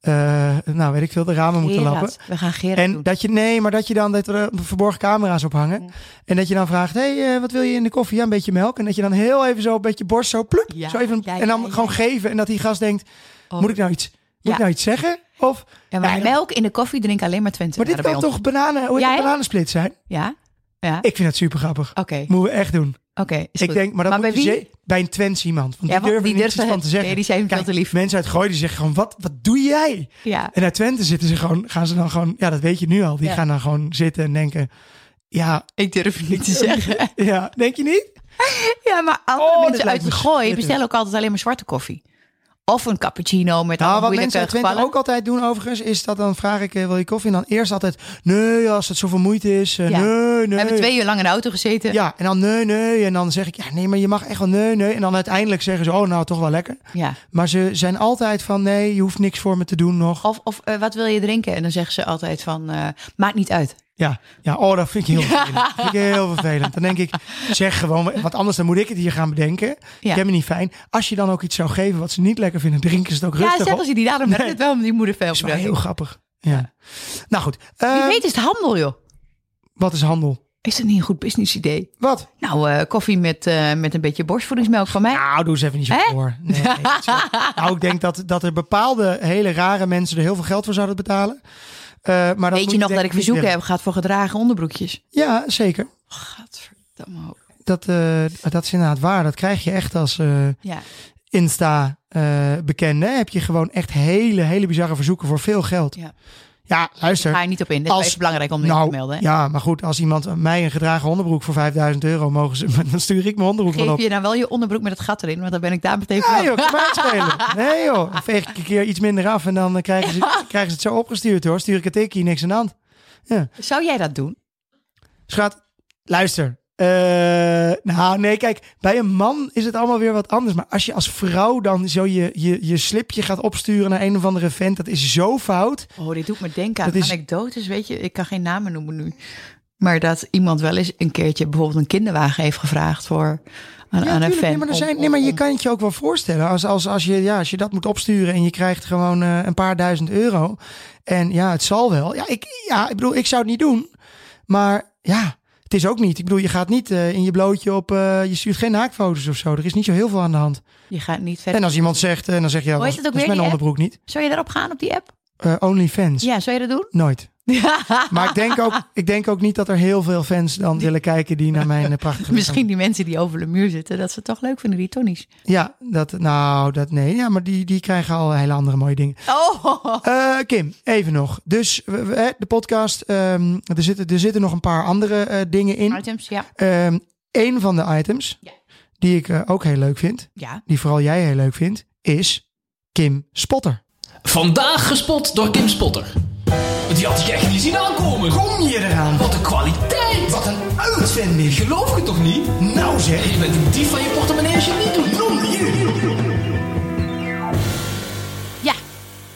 eh, nou weet ik veel, de ramen moeten lappen. We gaan Gerard En doen. dat je, nee, maar dat je dan dat er verborgen camera's op hangen. Ja. En dat je dan vraagt, hé, hey, eh, wat wil je in de koffie? Ja, een beetje melk. En dat je dan heel even zo een beetje borst, zo ploep. Ja, zo even, ja, en dan gewoon geven. En dat die gast denkt, Oh. moet ik nou iets, moet ik nou iets zeggen? Of, Ja, maar melk in de koffie drinken alleen maar Twente. maar dit kan toch bananen, hoe Ja, het, hè? bananensplit zijn? Ja? Ja? Ik vind het super grappig. Oké, Moeten we echt doen. oké. ik goed. denk, maar dat Maar bij wie? ze- bij een Twents iemand. Want Ja, die durven durven- van te zeggen. nee, die zijn veel Kijk, te lief. Mensen uit Gooien die zeggen gewoon, wat, wat doe jij? Ja. En uit Twente zitten ze gewoon, gaan ze dan gewoon, ja, dat weet je nu al. Die Ja. gaan dan gewoon zitten en denken, ja, Ik durf het niet te zeggen. ja, denk je niet? Ja, maar andere Oh, mensen uit de gooi bestellen ook altijd alleen maar zwarte koffie. Of een cappuccino met Nou, alle wat mensen uit Twente gevallen. ook altijd doen overigens, is dat dan vraag ik, eh, wil je koffie? En dan eerst altijd, nee, als het zoveel moeite is, eh, Ja. nee, nee. We hebben twee uur lang in de auto gezeten. Ja, en dan nee, nee. En dan zeg ik, ja, nee, maar je mag echt wel nee, nee. En dan uiteindelijk zeggen ze, oh, nou, toch wel lekker. Ja. Maar ze zijn altijd van, nee, je hoeft niks voor me te doen nog. Of, of eh, wat wil je drinken? En dan zeggen ze altijd van, eh, maakt niet uit. Ja, ja, oh, dat vind ik heel vervelend. Dat vind ik heel vervelend. Dan denk ik, zeg gewoon, want anders dan moet ik het hier gaan bedenken. Ja. Ik heb me niet fijn. Als je dan ook iets zou geven wat ze niet lekker vinden, drinken ze het ook Ja, rustig zeggen op. ze die daarom Nee. het wel, die moeder veel Dat is wel heel grappig. Ja. Nou goed, Wie eh, weet is het handel, joh. wat is handel? Is dat niet een goed business idee? Wat? Nou, eh, koffie met, eh, met een beetje borstvoedingsmelk van mij. Nou, doe eens even niet zo voor. Nee, nee, nou, ik denk dat, dat er bepaalde hele rare mensen er heel veel geld voor zouden betalen. Eh, maar dan Weet je nog dat ik verzoeken heb gehad voor gedragen onderbroekjes? Ja, zeker. Gadverdamme ook. Dat, eh, dat is inderdaad waar. Dat krijg je echt als eh, Ja, Insta eh, bekende. Heb je gewoon echt hele, hele bizarre verzoeken voor veel geld. Ja. Ja, luister. ga je niet op in. Dit Als- is belangrijk om dit nou, te melden. hè? ja, maar goed, als iemand mij een gedragen onderbroek voor 5000 euro mogen ze, dan stuur ik mijn onderbroek Geef op. je nou wel je onderbroek met het gat erin? Want dan ben ik daar meteen Ja van. joh, kan mij het schelen. Nee joh, dan veeg ik een keer iets minder af en dan krijgen ze, krijgen ze het zo opgestuurd hoor. Stuur ik het tikkie, niks aan de hand. Zou jij dat doen? Schat, luister. Eh, nou, nee, kijk, bij een man is het allemaal weer wat anders. Maar als je als vrouw dan zo je, je, je slipje gaat opsturen naar een of andere vent, dat is zo fout. Oh, dit doet me denken aan Dat is- anekdotes, weet je. Ik kan geen namen noemen nu. Maar dat iemand wel eens een keertje bijvoorbeeld een kinderwagen heeft gevraagd voor aan, Ja, aan een fan. nee, maar, er zijn, om- nee, maar je kan het je ook wel voorstellen. Als, als, als, je, ja, als je dat moet opsturen en je krijgt gewoon eh, een paar duizend euro. En ja, het zal wel. Ja ik, ja, ik bedoel, ik zou het niet doen. Maar ja, het is ook niet. Ik bedoel, je gaat niet eh, in je blootje op... eh, je stuurt geen naaktfoto's of zo. Er is niet zo heel veel aan de hand. Je gaat niet verder. En als iemand zegt, en dan zeg je, ja, Hoe is, het ook weer, mijn onderbroek niet. Zou je daarop gaan op die app? Eh OnlyFans. Ja, zou je dat doen? Nooit. Maar ik denk, ook, ik denk ook niet dat er heel veel fans dan willen kijken die naar mijn eh, prachtige... Misschien die mensen die over de muur zitten, dat ze het toch leuk vinden, die Tonnies. Ja, dat, nou, dat nee. Ja, maar die, die krijgen al hele andere mooie dingen. Oh, Eh, Kim, even nog. Dus we- we- hè, de podcast, ehm, er, zitten, er zitten nog een paar andere eh, dingen in. items, ja. Ehm een van de items Ja. die ik ook heel leuk vind, Ja. die vooral jij heel leuk vindt, is Kim Spotter. Vandaag gespot door Kim Spotter. Die had ik echt niet zien aankomen. Kom je eraan? Wat een kwaliteit. Wat een uitvinding. Geloof je toch niet? Nou zeg. Je bent een dief van je portemonnee als je het niet doet. Ja.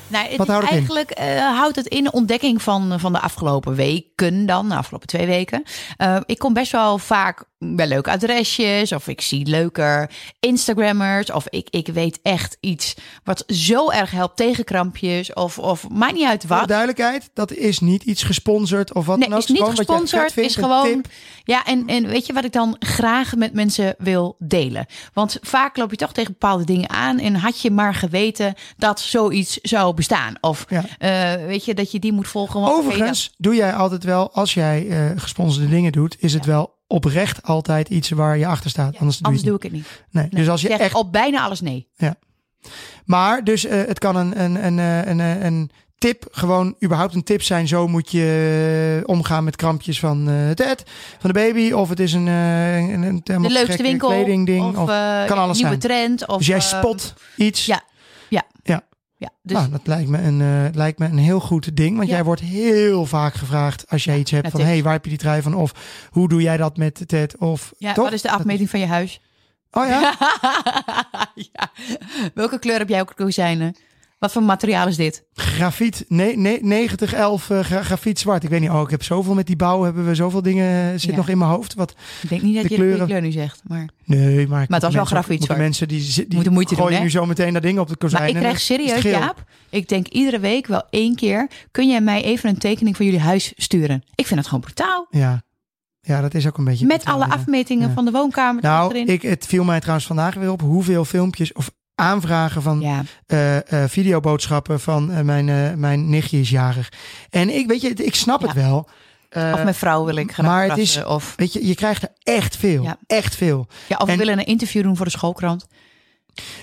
Nou, het Wat houdt het in? eigenlijk eh, houdt het in de ontdekking van, van de afgelopen weken dan, de afgelopen twee weken. Eh, ik kom best wel vaak bij leuke adresjes of ik zie leuker Instagrammers of ik, ik weet echt iets wat zo erg helpt tegen krampjes of, of maakt niet uit Voor wat. duidelijkheid, dat is niet iets gesponsord of wat Nee, dan ook. is niet gesponsord. vindt, Is gewoon. tip. Ja, en, en weet je wat ik dan graag met mensen wil delen? Want vaak loop je toch tegen bepaalde dingen aan. En had je maar geweten dat zoiets zou bestaan? Of Ja. eh, weet je dat je die moet volgen? Overigens doe jij altijd wel, als jij eh, gesponsorde dingen doet, is het wel oprecht altijd iets waar je achter staat. Ja, anders anders doe ik het niet. Nee. Nee, Dus als je echt op bijna alles nee. Maar dus eh, het kan een, een, een, eh, een, een, een tip, gewoon überhaupt een tip zijn. Zo moet je eh, omgaan met krampjes van eh, het ed, van de baby. Of het is een, eh, een, een, De leukste winkel kledingding. of, Of, eh, kan alles nieuwe zijn. trend. Of, dus jij eh, spot iets. ja. ja, dus nou, dat lijkt me, een, eh, lijkt me een heel goed ding. Want Ja. jij wordt heel vaak gevraagd als jij iets hebt van... tips. hey, waar heb je die trui van? Of hoe doe jij dat met Ted? Of, ja, toch? wat is de afmeting van je huis? Oh ja? ja. Welke kleur heb jij ook kozijnen? Wat voor materiaal is dit? Grafiet, nee, nee, 9011 eh, gra- grafiet zwart. Ik weet niet, oh, ik heb zoveel met die bouw, hebben we zoveel dingen, eh, zit Ja. nog in mijn hoofd. Wat, Ik denk niet dat je de kleur nu zegt. Maar, nee, maar... het was wel grafiet zwart. mensen die, die Moeten moeite doen, gooien hè? nu zo meteen dat ding op de kozijn. maar ik krijg serieus. Jaap. Ik denk iedere week wel één keer. Kun jij mij even een tekening van jullie huis sturen? Ik vind het gewoon brutaal. Ja. ja, dat is ook een beetje... Met alle ja. afmetingen Ja. van de woonkamer Nou, erin. ik, het viel mij trouwens vandaag weer op hoeveel filmpjes of aanvragen van ja, eh, eh, videoboodschappen van eh, mijn, mijn nichtje is jarig. En ik weet je, ik snap het wel. Of mijn vrouw wil ik graag maar het is- Of, Weet je, je krijgt er echt veel. Ja. Echt veel. ja, of we en- willen een interview doen voor de schoolkrant.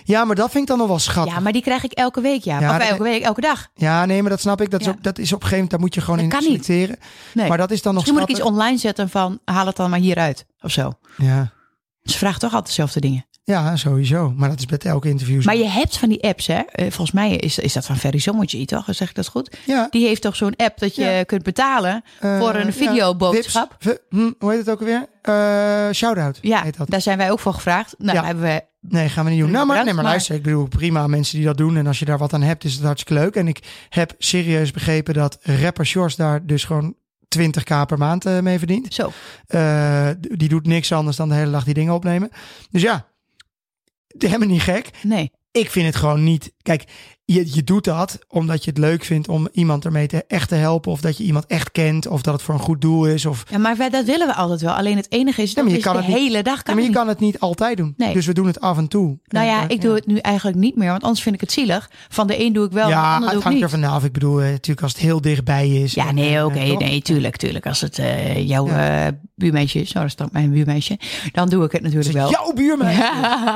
Ja, maar dat vind ik dan nog wel schattig. Ja, maar die krijg ik elke week, ja. Ja, of dat- elke week, elke dag. Ja, nee, maar dat snap ik. Dat is, Ja. op, dat is op een gegeven moment, daar moet je gewoon Dat in kan niet. selecteren. Nee. Maar dat is dan nog Misschien moet ik iets online zetten van haal het dan maar hieruit of zo. Ja. Ze vragen toch altijd dezelfde dingen. Ja, sowieso. Maar dat is met elke interview zo. Maar je hebt van die apps, hè? Eh, Volgens mij is, is dat van Ferry Sommetje, toch? Zeg ik dat goed? ja, Die heeft toch zo'n app dat je Ja. kunt betalen eh, voor een videoboodschap. Hm, hoe heet het ook alweer? Eh Shoutout Ja, heet dat. daar zijn wij ook voor gevraagd. Nou, Ja. hebben we... Nee, gaan we niet doen. Nou, maar, nee, maar luister, ik bedoel, prima mensen die dat doen. En als je daar wat aan hebt, is het hartstikke leuk. En ik heb serieus begrepen dat rapper Shores daar dus gewoon 20k per maand mee verdient. Zo. Die doet niks anders dan de hele dag die dingen opnemen. Dus ja, helemaal niet gek. Nee. Ik vind het gewoon niet. Kijk, je, je doet dat omdat je het leuk vindt om iemand ermee te, echt te helpen. Of dat je iemand echt kent. Of dat het voor een goed doel is. Of, Ja, maar wij, dat willen we altijd wel. Alleen het enige is, Ja, dat maar je is kan de het niet- hele dag Ja, kan maar je kan het niet altijd doen. Nee. Dus we doen het af en toe. Nou ja, En, ik doe het nu eigenlijk niet meer, want anders vind ik het zielig. Van de een doe ik wel, van de ja, ander het doe ik hangt er vanaf. Ik bedoel, eh, natuurlijk als het heel dichtbij is. Ja, en, nee, oké, nee, tuurlijk, tuurlijk. Als het eh, jouw eh, buurmeisje is, oh, dat is mijn buurmeisje, dan doe ik het natuurlijk wel. jouw buurmeisje?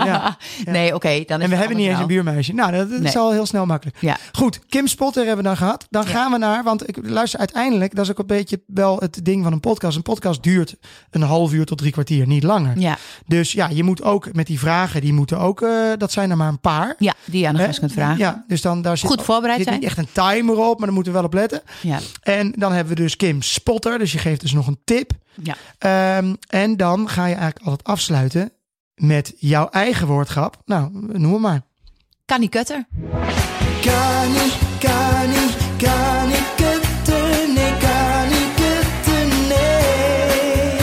Ja. Nee, oké, dan is En we hebben niet eens een buurmeisje. Nou, dat, is al heel snel makkelijk. Ja. Goed, Kim Spotter hebben we dan gehad. Dan Ja. gaan we naar, want ik luister uiteindelijk, dat is ook een beetje wel het ding van een podcast. Een podcast duurt een half uur tot drie kwartier, niet langer. Ja, Dus ja, je moet ook met die vragen, die moeten ook, eh, dat zijn er maar een paar. ja, die je aan de gast kunt vragen. Ja, dus dan daar zit, Goed voorbereid zit zijn. niet echt een timer op, maar daar moeten we wel op letten. Ja, En dan hebben we dus Kim Spotter, dus je geeft dus nog een tip. ja. Ehm, en dan ga je eigenlijk altijd afsluiten met jouw eigen woordgrap. Nou, noem maar. Kan die kutter? Kan niet, kan niet, kan niet kutten, nee, kan niet kutten, nee.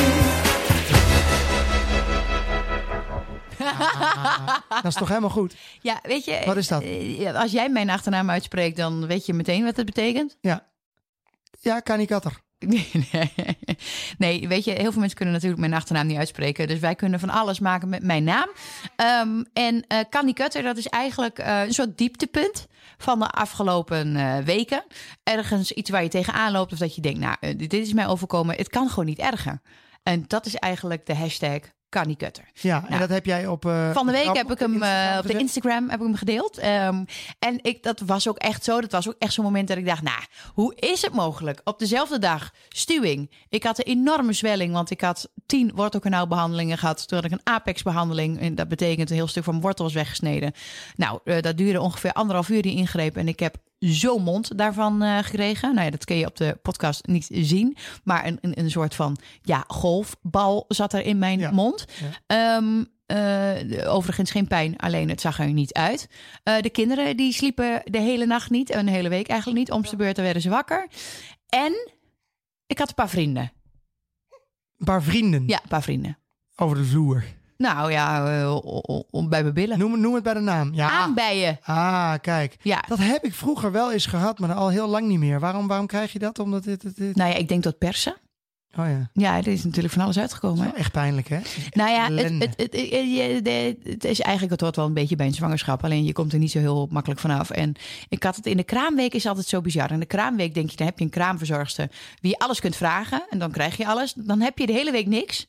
Dat is toch helemaal goed? Ja, weet je, Wat is dat? eh, als jij mijn achternaam uitspreekt, dan weet je meteen wat het betekent. Ja. Ja, kanikatter. Nee, nee. nee, weet je, heel veel mensen kunnen natuurlijk mijn achternaam niet uitspreken. Dus wij kunnen van alles maken met mijn naam. Ehm, en eh Candy Cutter, dat is eigenlijk eh, een soort dieptepunt van de afgelopen eh, weken. Ergens iets waar je tegenaan loopt of dat je denkt, nou, dit is mij overkomen. Het kan gewoon niet erger. En dat is eigenlijk de hashtag Candy Cutter. Ja, en Nou, dat heb jij op... eh, Van de week heb ik hem Instagram eh, op de? Instagram heb ik hem gedeeld. Ehm, en ik, dat was ook echt zo. Dat was ook echt zo'n moment dat ik dacht, nou, hoe is het mogelijk? Op dezelfde dag, stuwing. Ik had een enorme zwelling, want ik had tien wortelkanaalbehandelingen gehad. Toen had ik een apex-behandeling. En dat betekent een heel stuk van mijn wortel was weggesneden. Nou, eh, dat duurde ongeveer anderhalf uur, die ingreep. En ik heb zo'n mond daarvan eh, gekregen. Nou ja, dat kun je op de podcast niet zien. Maar een, een, een soort van ja, golfbal zat er in mijn Ja. mond. Ehm, eh, overigens geen pijn, alleen het zag er niet uit. Eh, de kinderen die sliepen de hele nacht niet, een hele week eigenlijk niet. Om de beurt werden ze wakker. En ik had een paar vrienden. Een paar vrienden Ja, een paar vrienden. over de vloer. Nou ja, eh, om bij mijn billen. Noem, noem het bij de naam. Ja. Aanbijen. Ah, kijk. Ja, Dat heb ik vroeger wel eens gehad, maar al heel lang niet meer. Waarom, waarom krijg je dat? Omdat dit... dit, dit- nou ja, ik denk dat persen. Oh ja. Ja, er is natuurlijk van alles uitgekomen. echt pijnlijk, hè? Nou ja, het, het, het, het is eigenlijk het hoort wel een beetje bij een zwangerschap. Alleen je komt er niet zo heel makkelijk vanaf. En ik had het in de kraamweek is altijd zo bizar. In de kraamweek denk je, dan heb je een kraamverzorgster wie je alles kunt vragen. En dan krijg je alles. Dan heb je de hele week niks.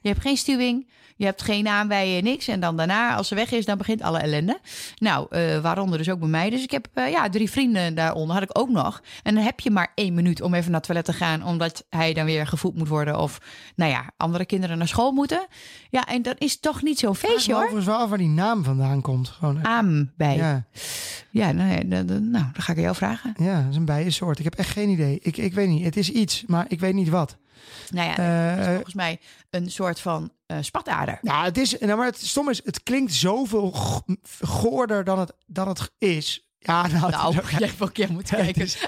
Je hebt geen stuwing. Je hebt geen aanbijen, niks. En dan daarna, als ze weg is, dan begint alle ellende. Nou, eh, waaronder dus ook bij mij. Dus ik heb eh, ja, drie vrienden daaronder, had ik ook nog. En dan heb je maar één minuut om even naar het toilet te gaan... omdat hij dan weer gevoed moet worden... of, nou ja, andere kinderen naar school moeten. Ja, en dat is toch niet zo'n feestje, hoor. overigens wel af waar die naam vandaan komt. Gewoon, eh, Aanbij. Ja, ja, nou, ja, nou, dan ga ik jou vragen. ja, dat is een bijensoort. Ik heb echt geen idee. Ik, ik weet niet. Het is iets, maar ik weet niet wat. Nou ja, Eh, volgens mij een soort van eh spatader. Nou, het is, nou, maar het stom is, het klinkt zoveel go- goorder dan het, dan het is. Ja, nou, het, Nou, is, ook- jij hebt wel een keer moeten Ja, het kijken. is-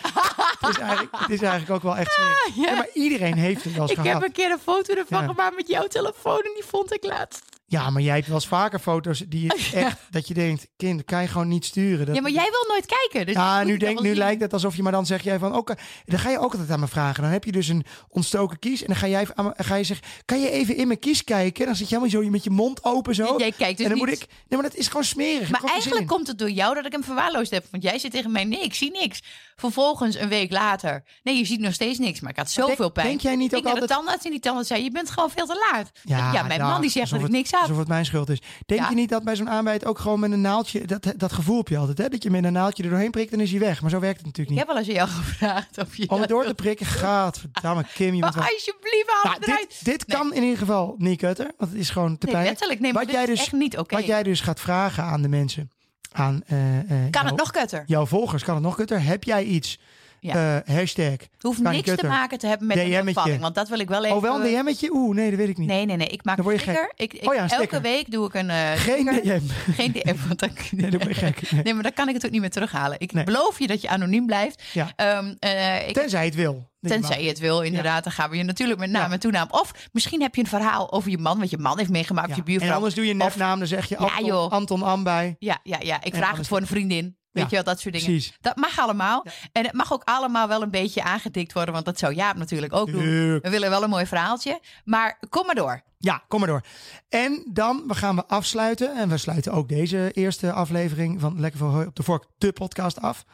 het, is eigenlijk, het is eigenlijk ook wel echt. Ah, ja. Ja, maar iedereen heeft het wel eens Ik heb gehad. een keer een foto ervan Ja. gemaakt met jouw telefoon en die vond ik laatst. Ja, maar jij hebt wel eens vaker foto's die je echt, dat je denkt, kind, kan je gewoon niet sturen. Dat, Ja, maar jij wil nooit kijken. Dus Ja, nu, denk, nu zien. lijkt het alsof je, maar dan zeg jij van, oké, dan ga je ook altijd aan me vragen. Dan heb je dus een ontstoken kies en dan ga jij aan me- ga je zeggen, kan je even in mijn kies kijken? Dan zit je helemaal zo met je mond open zo. Jij kijkt dus en dan niet. moet ik, nee, maar dat is gewoon smerig. Maar eigenlijk komt het door jou dat ik hem verwaarloosd heb. Want jij zit tegen mij, nee, ik zie niks. Vervolgens een week later, nee, je ziet nog steeds niks. Maar ik had zoveel denk- pijn. denk jij niet ik ook naar de altijd- tandarts en die tandarts zei, je bent gewoon veel te laat. Ja, Ja, mijn nou, man die zegt dat ik niks had. Alsof het mijn schuld is. Denk Ja. je niet dat bij zo'n aanbijt ook gewoon met een naaldje, dat, dat gevoel heb je altijd, hè? Dat je met een naaldje er doorheen prikt en is hij weg. Maar zo werkt het Ik natuurlijk heb niet. wel eens jou gevraagd of je Om het door te prikken, gaat. Verdamme, Kim, je bent wel... Maar alsjeblieft, haal Nou, dit, dit kan in ieder geval niet kutter, want het is gewoon te Nee, pijn. letterlijk. Nee, maar Wat jij dus- echt niet oké. Wat jij dus gaat vragen aan de mensen, aan eh, eh, Kan het nog kutter? jouw volgers, kan het nog kutter? Heb jij iets? Ja. Eh, hashtag. Hoeft niks te maken te hebben met een DM'tje. bevalling. Want dat wil ik wel even... Oh, wel een DM'tje? Oeh, nee, dat weet ik niet. Nee, nee, nee. Ik maak Dan een word je sticker. Ik, ik, Oh ja, een elke week doe ik een eh, Geen. DM. Geen DM, want dan... Nee, dat ben je gek. Nee. Nee, maar dan kan ik het ook niet meer terughalen. Ik Nee. beloof je dat je anoniem blijft. Ja. Ehm, eh, ik, Tenzij het wil. tenzij je het wil, inderdaad. Dan gaan we je natuurlijk met naam Ja. en toenaam. Of misschien heb je een verhaal over je man, wat je man heeft meegemaakt, Ja. je buurvrouw. En anders doe je nepnaam, dan zeg je Anton. Anton Ambij. Ja, ja, ja. Ik En vraag het voor een vriendin. Weet Ja, je wel, dat soort dingen. Precies. Dat mag allemaal. En het mag ook allemaal wel een beetje aangedikt worden, want dat zou Jaap natuurlijk ook doen. We willen wel een mooi verhaaltje. Maar kom maar door. Ja, kom maar door. En dan we gaan we afsluiten. En we sluiten ook deze eerste aflevering van Lekker voor Hoi op de Vork, de podcast af.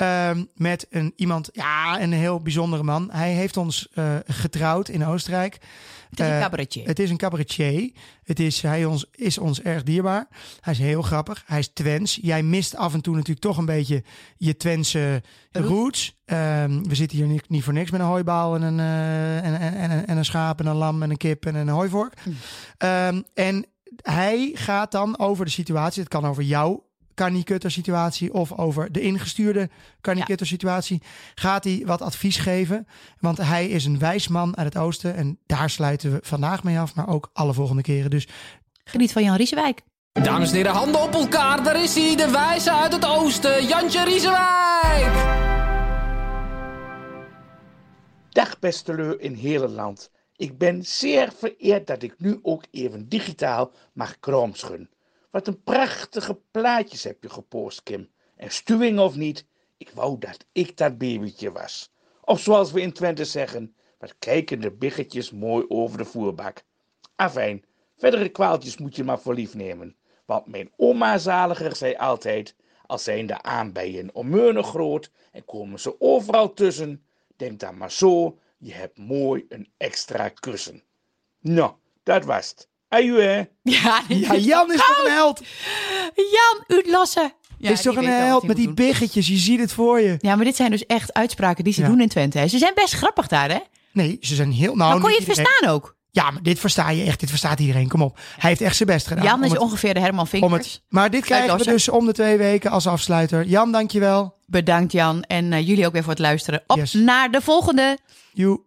Ehm, met een iemand, ja, een heel bijzondere man. Hij heeft ons eh, getrouwd in Oostenrijk. Het is een Eh, cabaretje. Het is een cabaretier. Het is, hij ons, is ons erg dierbaar. Hij is heel grappig. Hij is Twents. Jij mist af en toe natuurlijk toch een beetje je Twentse Roots. Ehm, we zitten hier niet, niet voor niks met een hooibaal en een, eh, en, en, en, en een schaap en een lam en een kip en een hooivork. Ehm, en hij gaat dan over de situatie. Het kan over jouw Carnie situatie of over de ingestuurde Carnie situatie. Gaat hij wat advies geven? Want hij is een wijs man uit het oosten. En daar sluiten we vandaag mee af, maar ook alle volgende keren. Dus Geniet van Jan Riesewijk. Dames en heren, handen op elkaar. Daar is hij, de wijze uit het oosten. Jantje Riesenwijk. Dag beste leu in hele land. Ik ben zeer vereerd dat ik nu ook even digitaal mag kroomschen. Wat een prachtige plaatjes heb je gepost, Kim. En stuwing of niet, ik wou dat ik dat babytje was. Of zoals we in Twente zeggen, wat kijken de biggetjes mooi over de voerbak. Afijn, verdere kwaaltjes moet je maar voor lief nemen. Want mijn oma zaliger zei altijd, als zijn de aanbijen onmeunig groot en komen ze overal tussen, denk dan maar zo, je hebt mooi een extra kussen. Nou, dat was het. Hè. Ja, ja, Jan is toch een held. Jan Uitlassen. Ja, is toch een held met die doen. biggetjes. Je ziet het voor je. Ja, maar dit zijn dus echt uitspraken die ze Ja. doen in Twente. hè. Ze zijn best grappig daar, hè? Nee, ze zijn heel... Nou, maar kon je het iedereen. verstaan ook? Ja, maar dit versta je echt. Dit verstaat iedereen. Kom op. Hij heeft echt zijn best gedaan. Jan om is het- ongeveer de Herman om Vinkers. het, Maar dit krijgen we dus om de twee weken als afsluiter. Jan, dankjewel. Bedankt Jan. En eh, jullie ook weer voor het luisteren. Op Yes. naar de volgende. Joe.